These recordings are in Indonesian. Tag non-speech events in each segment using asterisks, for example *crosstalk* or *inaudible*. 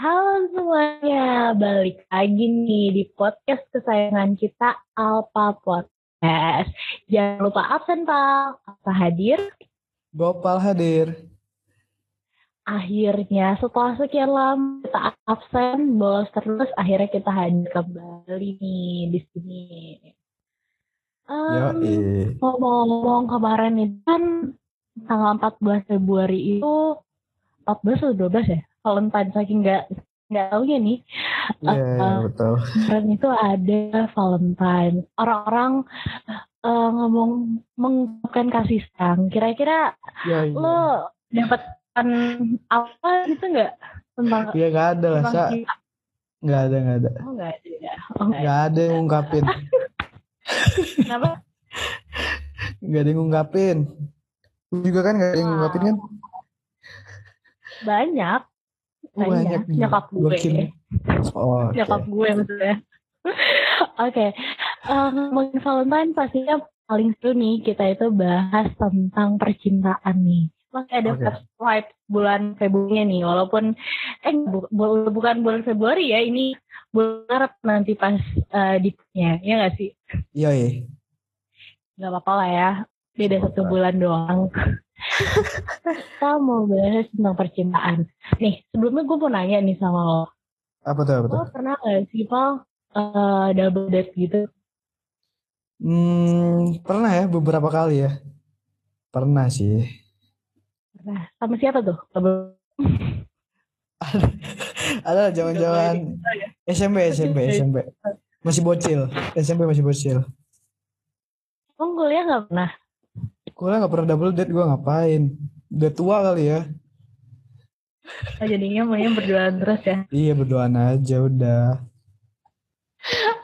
Halo semuanya, balik lagi nih di podcast kesayangan kita Alpa Podcast. Jangan lupa absen Pak, apa hadir? Gopal hadir. Akhirnya setelah sekian lama kita absen, bolos terus, akhirnya kita hadir kembali nih di sini. Um, ngomong-ngomong kemarin itu kan tanggal 14 Februari itu 14 atau 12 ya? Valentine saking nggak nggak tahu ya nih. Iya yeah, uh, betul. *laughs* Itu ada Valentine. Orang-orang uh, ngomong mengungkapkan kasih sayang. Kira-kira yeah, yeah. lo dapat apa itu nggak tentang? Iya nggak ada lah. Nggak ada nggak ada. Oh nggak ada. Ya? Oh, nggak ada yang ngungkapin. *laughs* Kenapa? Nggak ada yang ngungkapin. Lu juga kan nggak ada yang ngungkapin kan? Banyak banyak nyokap gue oh, okay. nyokap gue maksudnya. *laughs* Oke okay. ngomongin Valentine pastinya paling seru nih kita itu bahas tentang percintaan nih. Masih ada okay. first bulan Februari nih walaupun eh bu, bu, bukan bulan Februari ya ini bulan Maret nanti pas uh, dipnya ya nggak sih? Iya iya. Nggak apa-apa lah ya beda satu bulan doang *laughs* kita mau bahas tentang percintaan. Nih, sebelumnya gue mau nanya nih sama lo. Apa tuh? Apa tuh? Lo pernah gak sih, Paul, uh, double date gitu? Hmm, pernah ya, beberapa kali ya. Pernah sih. Pernah. Sama siapa tuh? *laughs* ada zaman-zaman SMP, SMP, SMP. Masih bocil. SMP masih bocil. Oh, kuliah gak pernah? Gue gak pernah double date, gue ngapain? Udah tua kali ya. Oh, jadinya maunya berduaan terus ya? Iya berduaan aja udah.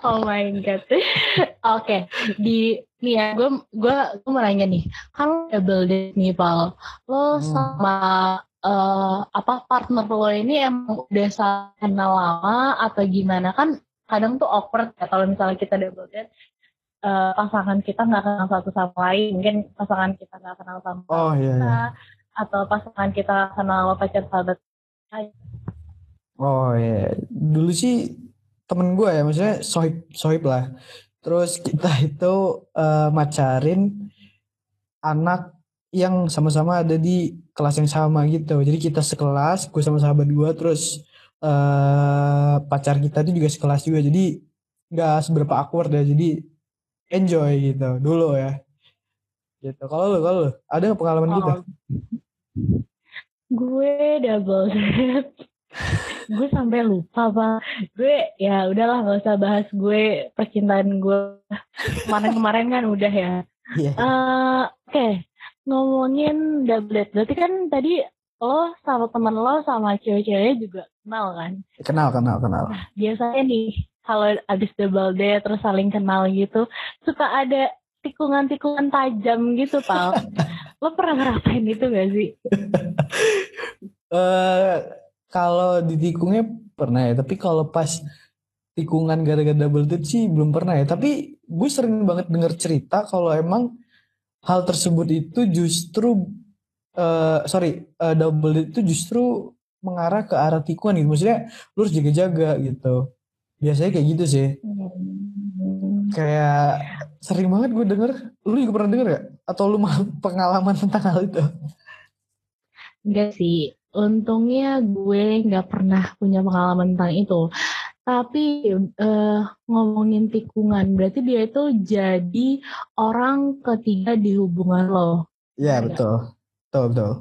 Oh my god. *laughs* Oke, okay. di nih ya gue gue gue mau nanya nih, kalau double date nih Pal, lo hmm. sama uh, apa partner lo ini emang udah kenal lama atau gimana kan? Kadang tuh awkward ya kalau misalnya kita double date, uh, pasangan kita nggak kenal satu sama lain. Mungkin pasangan kita nggak kenal sama oh, iya, kita iya. atau pasangan kita kenal pacar sahabat oh iya dulu sih temen gue ya maksudnya sohib sohib lah. Terus kita *laughs* itu uh, macarin anak yang sama-sama ada di kelas yang sama gitu. Jadi kita sekelas gue sama sahabat gue terus uh, pacar kita itu juga sekelas juga. Jadi nggak seberapa awkward ya. Jadi enjoy gitu dulu ya gitu kalau lu kalau lu ada nggak pengalaman gitu? oh. gitu gue double date *laughs* gue sampai lupa pak gue ya udahlah nggak usah bahas gue percintaan gue kemarin kemarin *laughs* kan udah ya yeah. Iya. uh, oke okay. ngomongin double date berarti kan tadi lo sama teman lo sama cewek-ceweknya juga kenal kan kenal kenal kenal nah, biasanya nih kalau abis double date terus saling kenal gitu suka ada tikungan-tikungan tajam gitu pal. *laughs* Lo pernah ngerasain itu gak sih? Uh, *laughs* kalau ditikungnya pernah ya tapi kalau pas tikungan gara-gara double date sih belum pernah ya. Tapi gue sering banget denger cerita kalau emang hal tersebut itu justru uh, sorry uh, double date itu justru mengarah ke arah tikungan gitu. Maksudnya lu harus jaga-jaga gitu biasanya kayak gitu sih. Hmm. kayak sering banget gue denger. Lu juga pernah denger gak atau lu *laughs* pengalaman tentang hal itu? Enggak sih. Untungnya gue nggak pernah punya pengalaman tentang itu. Tapi uh, ngomongin tikungan berarti dia itu jadi orang ketiga di hubungan lo. Iya betul. Betul betul.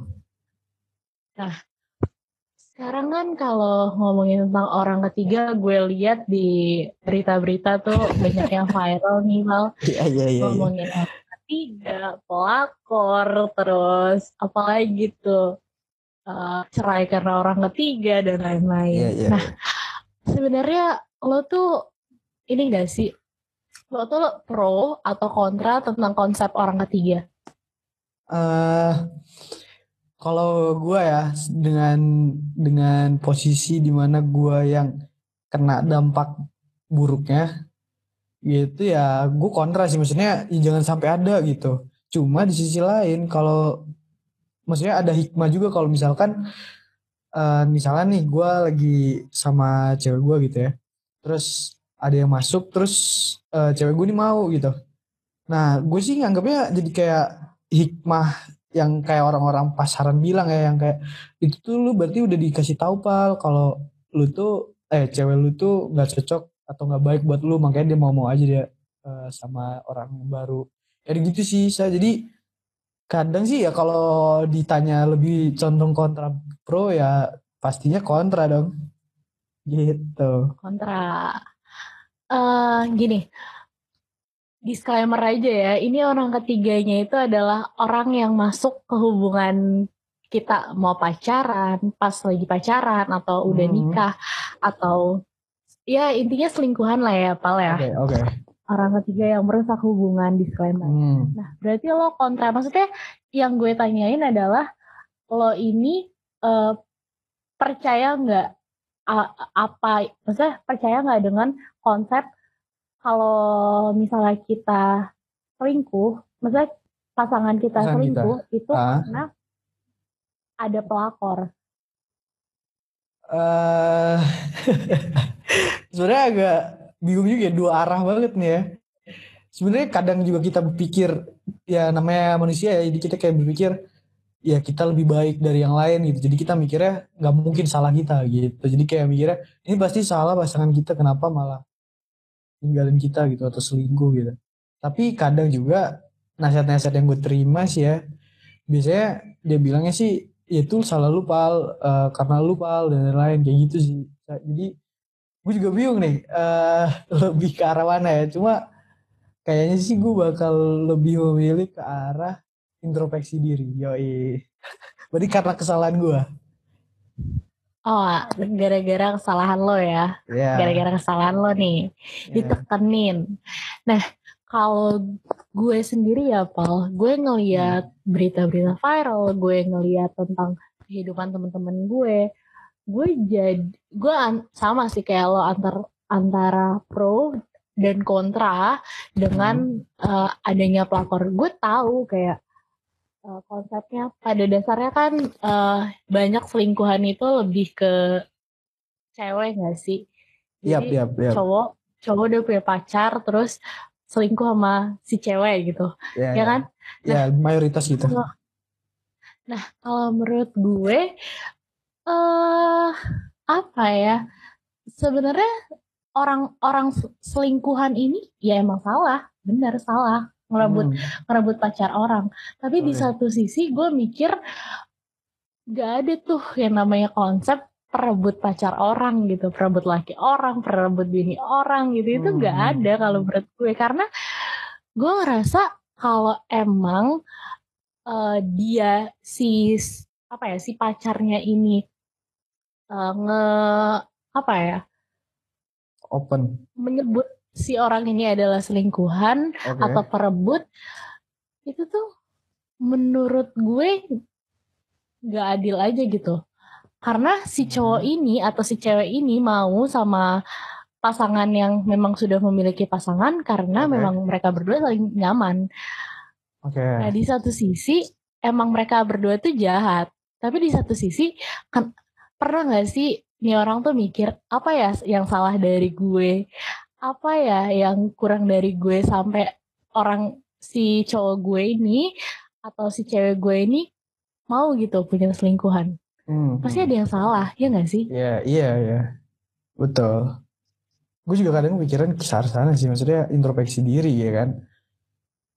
Nah sekarang kan kalau ngomongin tentang orang ketiga, gue lihat di berita-berita tuh banyak yang viral nih, Mal. *laughs* Iya, iya, iya. Ngomongin orang ketiga, pelakor, terus apalagi gitu. Uh, cerai karena orang ketiga dan lain-lain. Yeah, yeah. Nah, sebenarnya lo tuh ini gak sih? Lo tuh pro atau kontra tentang konsep orang ketiga? Uh, kalau gue ya dengan dengan posisi di mana gue yang kena dampak buruknya gitu ya gue kontra sih. Maksudnya ya jangan sampai ada gitu. Cuma di sisi lain kalau maksudnya ada hikmah juga kalau misalkan uh, misalnya nih gue lagi sama cewek gue gitu ya. Terus ada yang masuk terus uh, cewek gue nih mau gitu. Nah gue sih nganggapnya jadi kayak hikmah yang kayak orang-orang pasaran bilang ya yang kayak itu tuh lu berarti udah dikasih tahu pal kalau lu tuh eh cewek lu tuh nggak cocok atau nggak baik buat lu. Makanya dia mau mau aja dia uh, sama orang baru. Ya gitu sih saya jadi kadang sih ya kalau ditanya lebih condong kontra pro ya pastinya kontra dong. Gitu. Kontra. Uh, gini disclaimer aja ya, ini orang ketiganya itu adalah orang yang masuk ke hubungan kita mau pacaran, pas lagi pacaran atau udah hmm. nikah atau ya intinya selingkuhan lah ya, Pal ya. Oke, okay, oke. Okay. Orang ketiga yang merusak hubungan disclaimer. Hmm. Nah, berarti lo kontra. Maksudnya yang gue tanyain adalah lo ini uh, percaya nggak apa maksudnya percaya nggak dengan konsep kalau misalnya kita selingkuh, maksudnya pasangan kita pasangan selingkuh kita. itu ah. karena ada pelakor. Uh, *laughs* sebenarnya agak bingung juga ya, dua arah banget nih ya. Sebenarnya kadang juga kita berpikir ya namanya manusia ya, jadi kita kayak berpikir ya kita lebih baik dari yang lain gitu. Jadi kita mikirnya nggak mungkin salah kita gitu. Jadi kayak mikirnya ini pasti salah pasangan kita kenapa malah ninggalin kita gitu atau selingkuh gitu. Tapi kadang juga nasihat-nasihat yang gue terima sih ya biasanya dia bilangnya sih ya itu salah lu pal uh, karena lu pal dan lain-lain kayak gitu sih. Jadi gue juga bingung nih uh, *laughs* lebih ke arah mana ya. Cuma kayaknya sih gue bakal lebih memilih ke arah introspeksi diri yoi. *laughs* Berarti karena kesalahan gue Oh, gara-gara kesalahan lo ya. Yeah. Gara-gara kesalahan lo nih. Yeah. Ditekenin. Nah, kalau gue sendiri ya, Paul, gue ngeliat hmm. berita-berita viral, gue ngeliat tentang kehidupan temen-temen gue, gue jadi, gue sama sih kayak lo antar antara pro dan kontra dengan hmm. uh, adanya pelakor. Gue tahu kayak uh, konsepnya pada dasarnya kan uh, banyak selingkuhan itu lebih ke cewek gak sih? Jadi yep, yep, yep. cowok cowok udah punya pacar terus selingkuh sama si cewek gitu, yeah, ya yeah. kan? Ya nah, yeah, mayoritas gitu. nah kalau menurut gue, eh uh, apa ya? Sebenarnya orang-orang selingkuhan ini ya emang salah, benar salah ngerebut hmm. ngerebut pacar orang. Tapi oh, di satu sisi gue mikir gak ada tuh yang namanya konsep perebut pacar orang gitu. Perebut laki orang perebut bini orang gitu. Itu hmm. gak ada kalau menurut gue. Karena gue ngerasa kalau emang uh, dia si apa ya si pacarnya ini uh, nge apa ya open. menyebut si orang ini adalah selingkuhan okay. atau perebut itu tuh menurut gue gak adil aja gitu karena si hmm. cowok ini atau si cewek ini mau sama pasangan yang memang sudah memiliki pasangan karena okay. memang mereka berdua saling nyaman. Oke. Okay. Nah di satu sisi emang mereka berdua tuh jahat, tapi di satu sisi kan pernah nggak sih nih orang tuh mikir apa ya yang salah dari gue? Apa ya yang kurang dari gue sampai orang si cowok gue ini atau si cewek gue ini mau gitu punya selingkuhan hmm. pasti ada yang salah ya nggak sih iya iya iya betul gue juga kadang pikiran kesar sana sih maksudnya introspeksi diri ya kan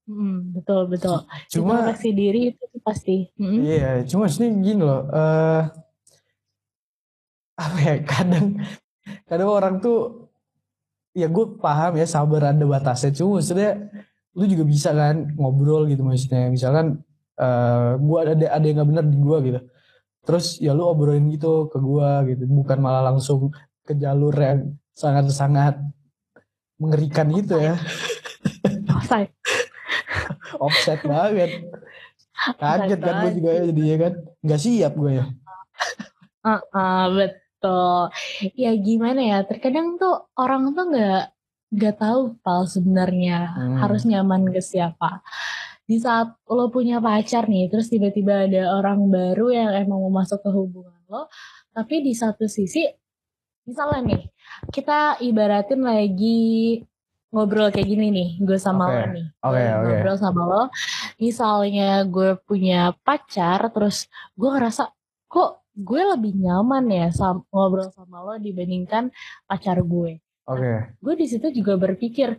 Hmm, betul betul. Cuma introspeksi diri itu pasti. Hmm. Iya, cuma sih gini loh. Uh, apa ya kadang kadang orang tuh ya gue paham ya sabar ada batasnya. Cuma maksudnya lu juga bisa kan ngobrol gitu maksudnya. Misalkan uh, gue ada ada yang nggak benar di gue gitu. Terus ya lu obrolin gitu ke gue gitu. Bukan malah langsung ke jalur yang sangat sangat mengerikan gitu ya. Offset *laughs* offset banget. Kaget kan gue juga ya jadinya kan. Nggak siap gue ya. *laughs* Uh, uh, bet Betul. Ya gimana ya, terkadang tuh orang tuh nggak nggak tahu pal sebenarnya hmm. harus nyaman ke siapa. Di saat lo punya pacar nih, terus tiba-tiba ada orang baru yang emang mau masuk ke hubungan lo tapi di satu sisi misalnya nih kita ibaratin lagi ngobrol kayak gini nih gue sama Oke, lo nih Gue oke. ngobrol sama lo misalnya gue punya pacar terus gue ngerasa kok gue lebih nyaman ya sam- ngobrol sama lo dibandingkan pacar gue Oke. gue di situ juga berpikir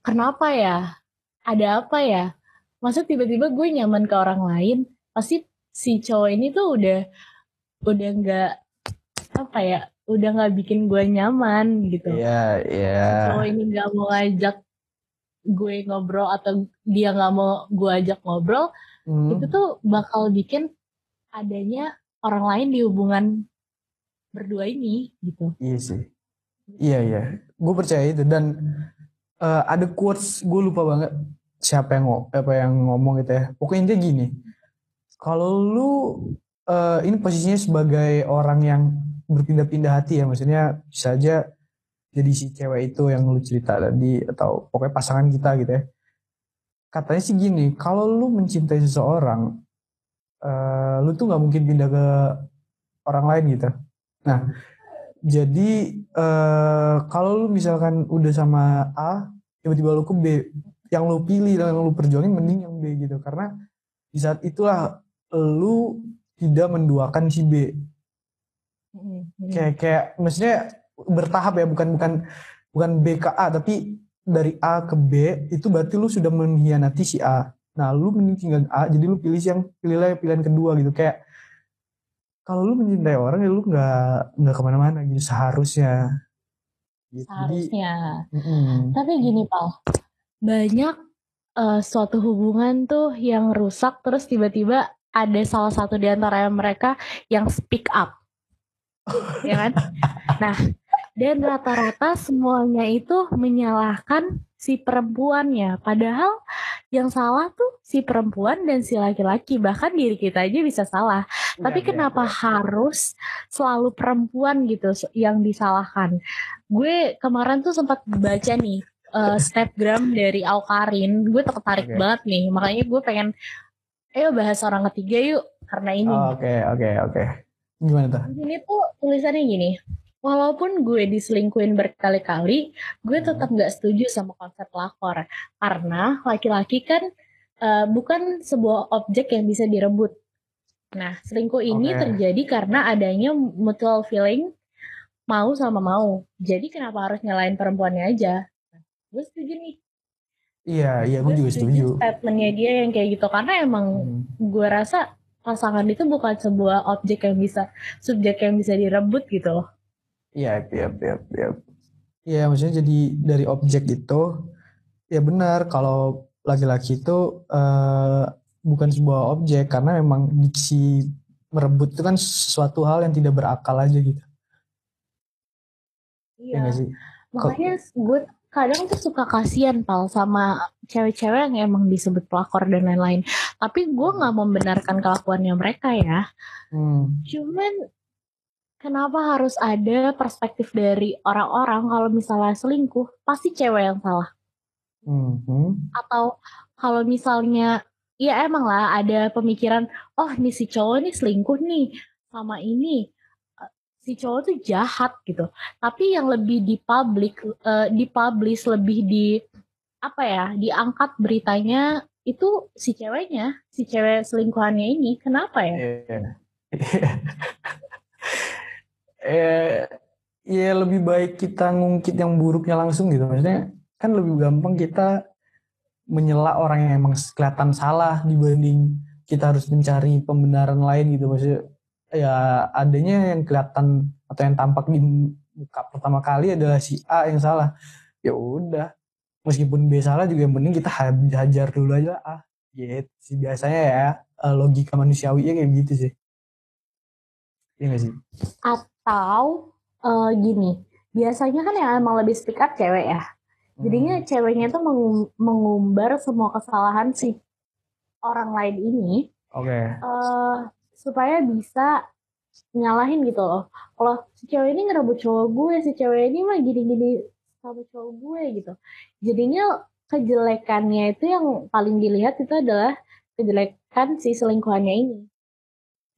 kenapa ya ada apa ya masa tiba-tiba gue nyaman ke orang lain pasti si cowok ini tuh udah udah nggak apa ya udah nggak bikin gue nyaman gitu Iya, iya. si cowok ini nggak mau ngajak gue ngobrol atau dia nggak mau gue ajak ngobrol Hmm. itu tuh bakal bikin adanya orang lain di hubungan berdua ini gitu Iya sih. Iya, iya. Gue percaya itu dan eh, ada quotes gue lupa banget siapa yang apa yang ngomong gitu ya. Pokoknya intinya gini. Kalau lu eh, ini posisinya sebagai orang yang berpindah-pindah hati ya, maksudnya bisa aja jadi si cewek itu yang lu cerita tadi atau pokoknya pasangan kita gitu ya. Katanya sih gini, kalau lu mencintai seseorang, eh, lu tuh nggak mungkin pindah ke orang lain gitu. Nah, jadi eh kalau lu misalkan udah sama A, tiba-tiba lu ke B, yang lu pilih dan yang lu perjuangin mending yang B gitu. Karena di saat itulah lu tidak menduakan si B. Kayak kayak maksudnya bertahap ya, bukan bukan bukan B ke A, tapi dari A ke B itu berarti lu sudah mengkhianati si A. Nah, lu mending tinggal A, jadi lu pilih yang pilihlah pilihan kedua gitu. Kayak kalau lu mencintai orang ya lu nggak nggak ke mana-mana gitu seharusnya. Gitu. Jadi, seharusnya mm-mm. Tapi gini Pal, banyak eh, suatu hubungan tuh yang rusak terus tiba-tiba ada salah satu di antara mereka yang speak up. ya kan? Nah, dan rata-rata semuanya itu menyalahkan si perempuannya. Padahal yang salah tuh si perempuan dan si laki-laki. Bahkan diri kita aja bisa salah. Tapi Iya, iya, kenapa iya. harus selalu perempuan gitu yang disalahkan? Gue kemarin tuh sempat baca nih eh, snapgram dari Aukarin. Gue tertarik Oke. banget nih. Makanya gue pengen, ayo bahas orang ketiga yuk. Karena ini. Oh, Oke oke oke. Gimana tuh? Di sini tuh tulisannya gini. Walaupun gue diselingkuhin berkali-kali, gue tetap nggak setuju sama konsep lakor. Karena laki-laki kan eh, bukan sebuah objek yang bisa direbut. Nah, selingkuh ini Oke. terjadi karena adanya mutual feeling mau sama mau. Jadi kenapa harus nyalain perempuannya aja? Nah, gue setuju nih. Iya iya gue juga setuju. statementnya dia yang kayak gitu. Karena emang Hmm. gue rasa pasangan itu bukan sebuah objek yang bisa, subjek yang bisa direbut gitu loh. Iya iya iya iya. Iya maksudnya jadi dari objek itu ya benar kalau laki-laki itu eh, bukan sebuah objek karena memang diksi merebut itu kan sesuatu hal yang tidak berakal aja gitu. Iya Iya. nggak sih? Makanya gue kadang tuh suka kasihan pal sama cewek-cewek yang emang disebut pelakor dan lain-lain. Tapi gue nggak membenarkan kelakuannya mereka ya. Hmm. Cuman kenapa harus ada perspektif dari orang-orang kalau misalnya selingkuh pasti cewek yang salah. Hmm. Hmm. Atau kalau misalnya ya emang lah ada pemikiran oh nih si cowok nih selingkuh nih sama ini Eh, si cowok tuh jahat gitu. Tapi yang lebih di publik, eh, dipublish lebih di apa ya, diangkat beritanya itu si ceweknya, si cewek selingkuhannya ini. Kenapa ya? Iya. Eh ya lebih baik kita ngungkit yang buruknya langsung gitu. Maksudnya kan lebih gampang kita menyela orang yang emang kelihatan salah dibanding kita harus mencari pembenaran lain gitu. Maksudnya ya adanya yang kelihatan atau yang tampak di muka pertama kali adalah si A yang salah. Ya udah meskipun B salah juga yang penting kita ha- hajar dulu aja A gitu sih biasanya ya eh, logika manusiawinya kayak gitu sih Iya gak sih? Atau eh, gini, biasanya kan yang emang lebih speak up cewek ya. Jadinya ceweknya tuh mengum- mengumbar semua kesalahan si orang lain ini Oke. eh supaya bisa nyalahin gitu loh. Kalau si cewek ini ngerebut cowok gue, si cewek ini mah gini-gini sama cowok gue gitu. Jadinya kejelekannya itu yang paling dilihat itu adalah kejelekan si selingkuhannya ini.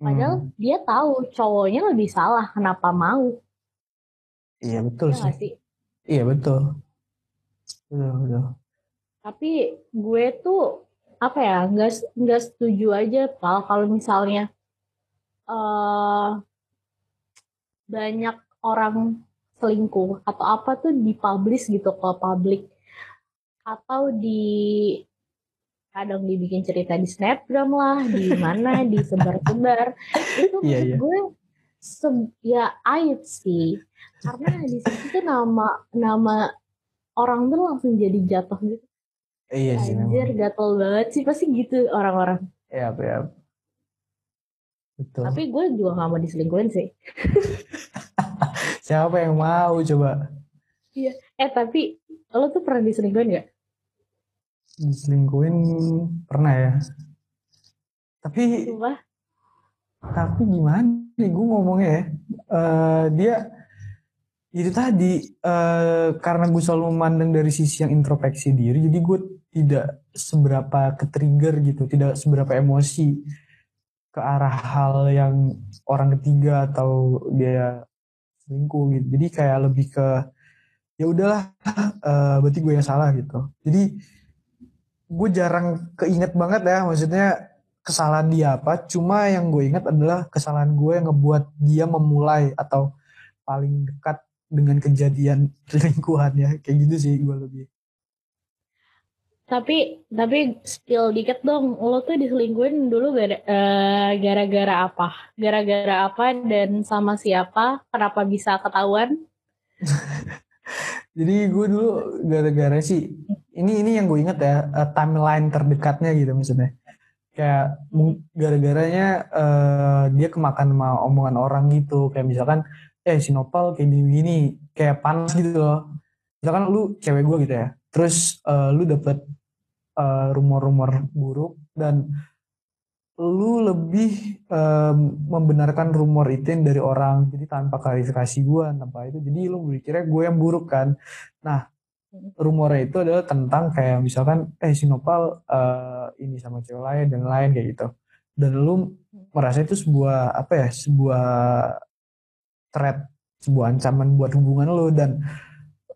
Padahal Hmm. dia tahu cowoknya lebih salah, kenapa mau? Iya betul Ya sih. Iya betul. Betul betul. Tapi gue tuh apa ya nggak nggak setuju aja pal kalau misalnya eh banyak orang selingkuh atau apa tuh dipublish gitu ke publik atau di kadang dibikin cerita di snapgram lah di mana disebar-sebar itu Iya, maksud iya. gue se- ya aib sih karena di situ tuh nama nama orang tuh langsung jadi jatuh gitu Iya sih Anjir gatel banget sih pasti gitu orang-orang. Iya iya. Betul. Tapi gue juga gak mau diselingkuhin sih. *laughs* Siapa yang mau coba Eh tapi lo tuh pernah diselingkuhin gak? Diselingkuhin pernah ya? Tapi Sumpah. tapi gimana nih gue ngomongnya ya Eh, dia itu tadi eh, karena gue selalu memandang dari sisi yang introspeksi diri jadi gue tidak seberapa ke trigger gitu tidak seberapa emosi ke arah hal yang orang ketiga atau dia selingkuh gitu jadi kayak lebih ke ya udahlah eh, berarti gue yang salah gitu jadi gue jarang keinget banget ya maksudnya kesalahan dia apa cuma yang gue ingat adalah kesalahan gue yang ngebuat dia memulai atau paling dekat dengan kejadian *laughs* selingkuhannya kayak gitu sih gue lebih Tapi tapi spill dikit dong. Lo tuh diselingkuhin dulu gara- eh, gara-gara apa? Gara-gara apa dan sama siapa? Kenapa bisa ketahuan? *laughs* jadi gue dulu gara-gara sih ini ini yang gue ingat ya eh, timeline terdekatnya gitu maksudnya. Kayak gara-garanya eh, dia kemakan sama omongan orang gitu. Kayak misalkan eh si Nopal kayak gini-gini kayak panas gitu loh. Misalkan lu cewek gue gitu ya. Terus eh, lu dapet rumor-rumor buruk dan lu lebih em, membenarkan rumor itu dari orang. Jadi tanpa klarifikasi gue tanpa itu. Jadi lu berpikirnya gue yang buruk kan. Nah rumornya itu adalah tentang kayak misalkan eh si Nopal eh, ini sama cewek lain dan lain kayak gitu. Dan lu merasa itu sebuah apa ya sebuah threat sebuah ancaman buat hubungan lu. Dan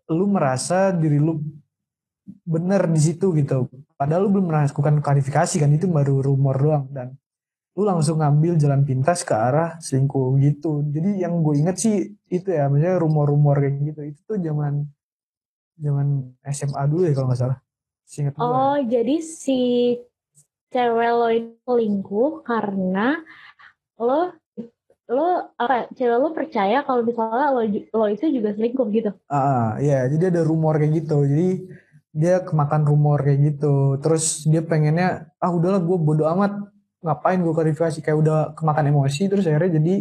lu merasa diri lu bener di situ gitu padahal lu belum melakukan klarifikasi kan itu baru rumor doang. Dan lu langsung ngambil jalan pintas ke arah selingkuh gitu. Jadi yang gue inget sih itu ya maksudnya rumor-rumor kayak gitu. Itu tuh zaman zaman SMA dulu ya kalau nggak salah. Gue Oh, jadi si cewek lo itu selingkuh karena lo lo apa cewek lo percaya kalau misalnya lo lo itu juga selingkuh gitu. Ah, ya, jadi ada rumor kayak gitu. Jadi dia kemakan rumor kayak gitu. Terus dia pengennya, ah udahlah gue bodo amat. Ngapain gue klarifikasi kayak udah kemakan emosi. Terus akhirnya jadi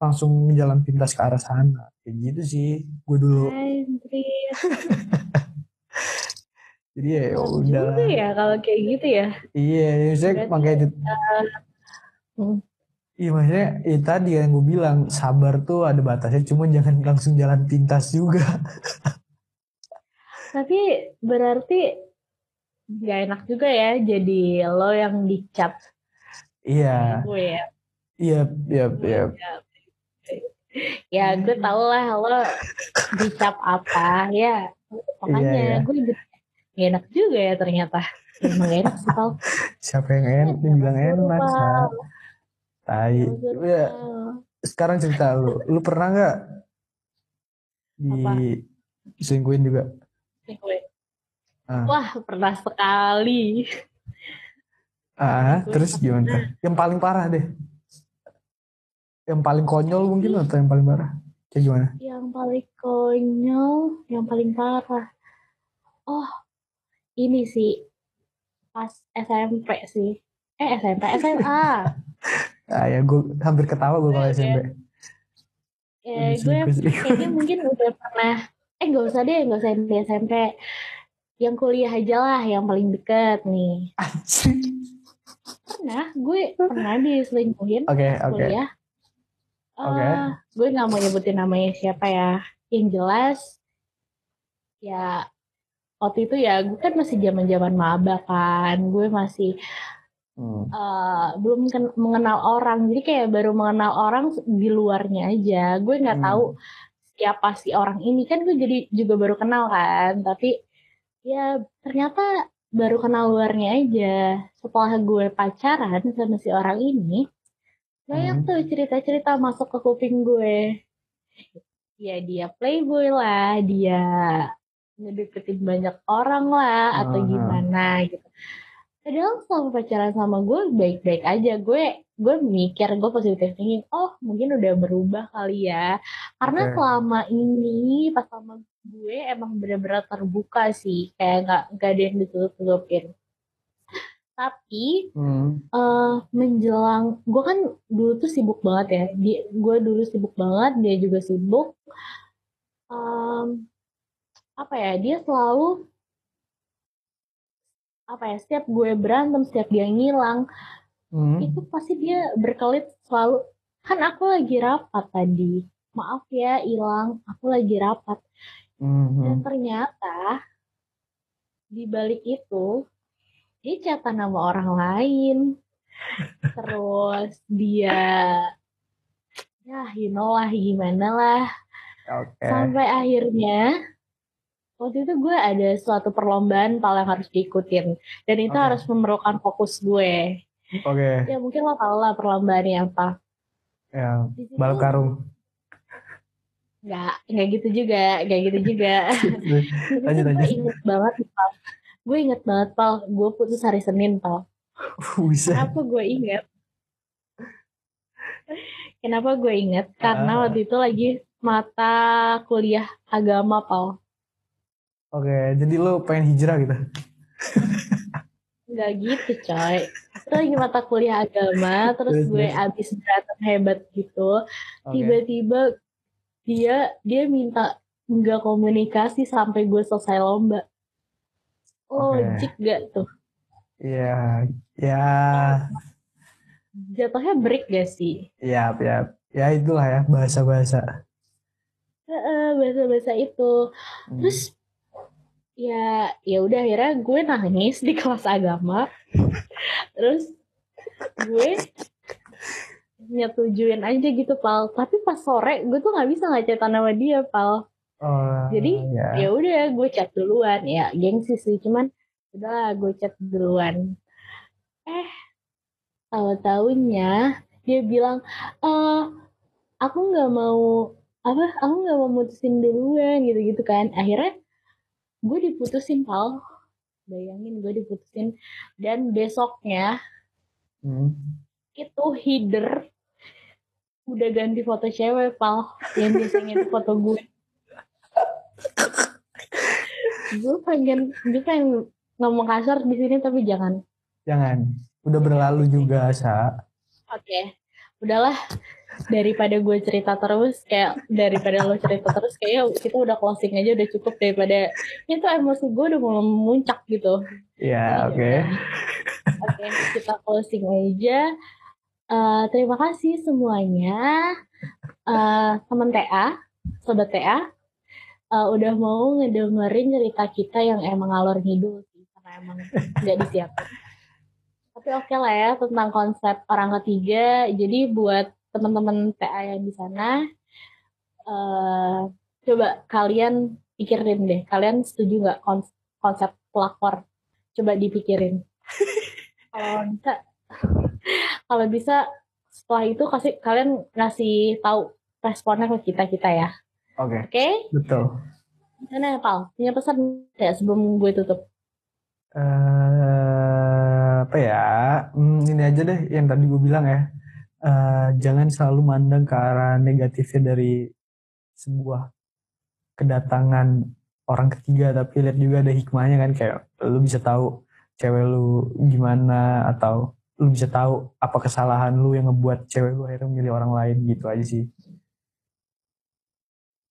langsung jalan pintas ke arah sana. Kayak gitu sih. Gue dulu. *laughs* Jadi ya ya udah. juga ya kalau kayak gitu ya. Iya, ya, saya makanya itu. Hmm. Iya maksudnya ya tadi yang gue bilang sabar tuh ada batasnya. Cuma jangan langsung jalan pintas juga. *laughs* Tapi berarti gak enak juga ya jadi lo yang dicap Iya, gue ya. iya, iya, iya. Ya gue tau lah lo dicap apa ya. Makanya Iya, iya. gue gak enak juga ya ternyata. Emang enak sih Pal. Siapa yang enak? Dia bilang enak. Tai. Ya, sekarang cerita lu. Lu pernah nggak di Apa? selingkuhin juga? Gue. Ah. Wah pernah sekali. Ah, Gue terus gimana? Yang paling parah deh. Yang paling konyol mungkin atau yang paling parah? Kayak gimana? Yang paling konyol, yang paling parah. Oh, ini sih pas SMP sih. Eh SMP, SMA. *laughs* Ah ya, gue hampir ketawa gue kalau SMP. ya, gue kayaknya mungkin udah pernah. Eh gak usah deh, gak usah di SMP. Yang kuliah aja lah, yang paling deket nih. Pernah, gue pernah diselingkuhin Oke, oke. kuliah. Eh, gue nggak mau nyebutin namanya siapa ya. Yang jelas, ya waktu itu ya gue kan masih zaman zaman maba kan. Gue masih hmm. uh, belum mengenal orang jadi kayak baru mengenal orang di luarnya aja gue nggak hmm. tahu siapa si orang ini kan gue jadi juga baru kenal kan tapi ya ternyata baru kenal luarnya aja. Setelah gue pacaran sama si orang ini banyak hmm. tuh cerita-cerita masuk ke kuping gue. Ya dia playboy lah dia ngedeketin banyak orang lah atau gimana gitu padahal selama pacaran sama gue baik-baik aja. Gue gue mikir gue positif thinking oh mungkin udah berubah kali ya. Karena okay. selama ini pas sama gue emang bener-bener terbuka sih. Kayak nggak nggak ada yang ditutup-tutupin. Tapi hmm. uh, menjelang gue kan dulu tuh sibuk banget ya. Dia gue dulu sibuk banget dia juga sibuk. Um, apa ya dia selalu apa ya setiap gue berantem setiap dia ngilang hmm. itu pasti dia berkelit selalu kan aku lagi rapat tadi maaf ya hilang aku lagi rapat hmm. dan ternyata di balik itu dia catatan nama orang lain *laughs* terus dia ya you know lah gimana lah okay. sampai akhirnya waktu itu gue ada suatu perlombaan pal yang harus diikutin dan itu okay. harus memerlukan fokus gue. Oke. Okay. Ya mungkin lo tau lah perlombaannya apa. Ya, balap karung. Enggak, enggak gitu juga, enggak gitu juga. *laughs* lanjut, lanjut. Gue inget banget, Pal. Gue inget banget, Pal. Gue putus hari Senin, Pal. *laughs* Bisa. Kenapa gue inget? Kenapa gue inget? Karena uh. waktu itu lagi mata kuliah agama, Pal. Oke, jadi lo pengen hijrah gitu? Gak gitu coy. Itu lagi mata kuliah agama, terus gue abis berantem hebat gitu. Tiba-tiba dia dia minta nggak komunikasi sampai gue selesai lomba. Logik okay. gak tuh? Iya, ya. Jatuhnya break gak sih? Iya, ya, ya itulah ya bahasa-bahasa. bahasa-bahasa itu. Hmm. Terus ya ya udah akhirnya gue nangis di kelas agama. Terus gue nyetujuin aja gitu pal. Tapi pas sore gue tuh nggak bisa ngechat nama dia pal. Oh, jadi yeah. ya udah gue chat duluan. Ya gengsi sih cuman udah gue chat duluan. Eh tahu tahunya dia bilang eh aku nggak mau apa aku nggak mau mutusin duluan gitu gitu kan. Akhirnya gue diputusin pal. Bayangin gue diputusin. Dan besoknya hmm. itu header udah ganti foto cewek pal. Yang biasanya itu foto gue gue pengen gue pengen ngomong kasar di sini tapi jangan. Jangan. Udah berlalu juga sa. Oke. Okay. udahlah daripada gue cerita terus kayak daripada lo cerita terus kayak kita udah closing aja udah cukup daripada itu emosi gue udah mulai memuncak gitu. Iya, yeah, oke. Okay. Oke, okay, kita closing aja. Uh, terima kasih semuanya uh, teman TA, sobat TA, uh, eh, udah mau ngedengerin cerita kita yang emang alur ngidul sih, karena emang nggak disiapin. Tapi oke okay lah ya tentang konsep orang ketiga. Jadi buat teman-teman TA yang di sana uh, coba kalian pikirin deh kalian setuju nggak konsep pelakor coba dipikirin *laughs* kalau bisa kalau bisa setelah itu kasih kalian ngasih tahu responnya ke kita kita ya oke okay. oke okay? betul Gimana Pal? Punya pesan ya sebelum gue tutup? Uh, apa ya? Hmm, ini aja deh yang tadi gue bilang ya uh, jangan selalu mandang ke arah negatifnya dari sebuah kedatangan orang ketiga tapi lihat juga ada hikmahnya kan kayak lu bisa tahu cewek lu gimana atau lu bisa tahu apa kesalahan lu yang ngebuat cewek lu akhirnya milih orang lain gitu aja sih.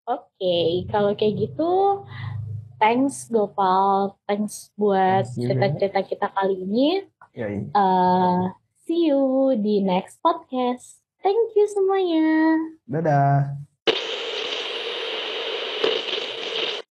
Oke, okay, kalau kayak gitu thanks Gopal, thanks buat cerita-cerita kita kali ini. Uh, See you di next podcast. Thank you semuanya. Dadah.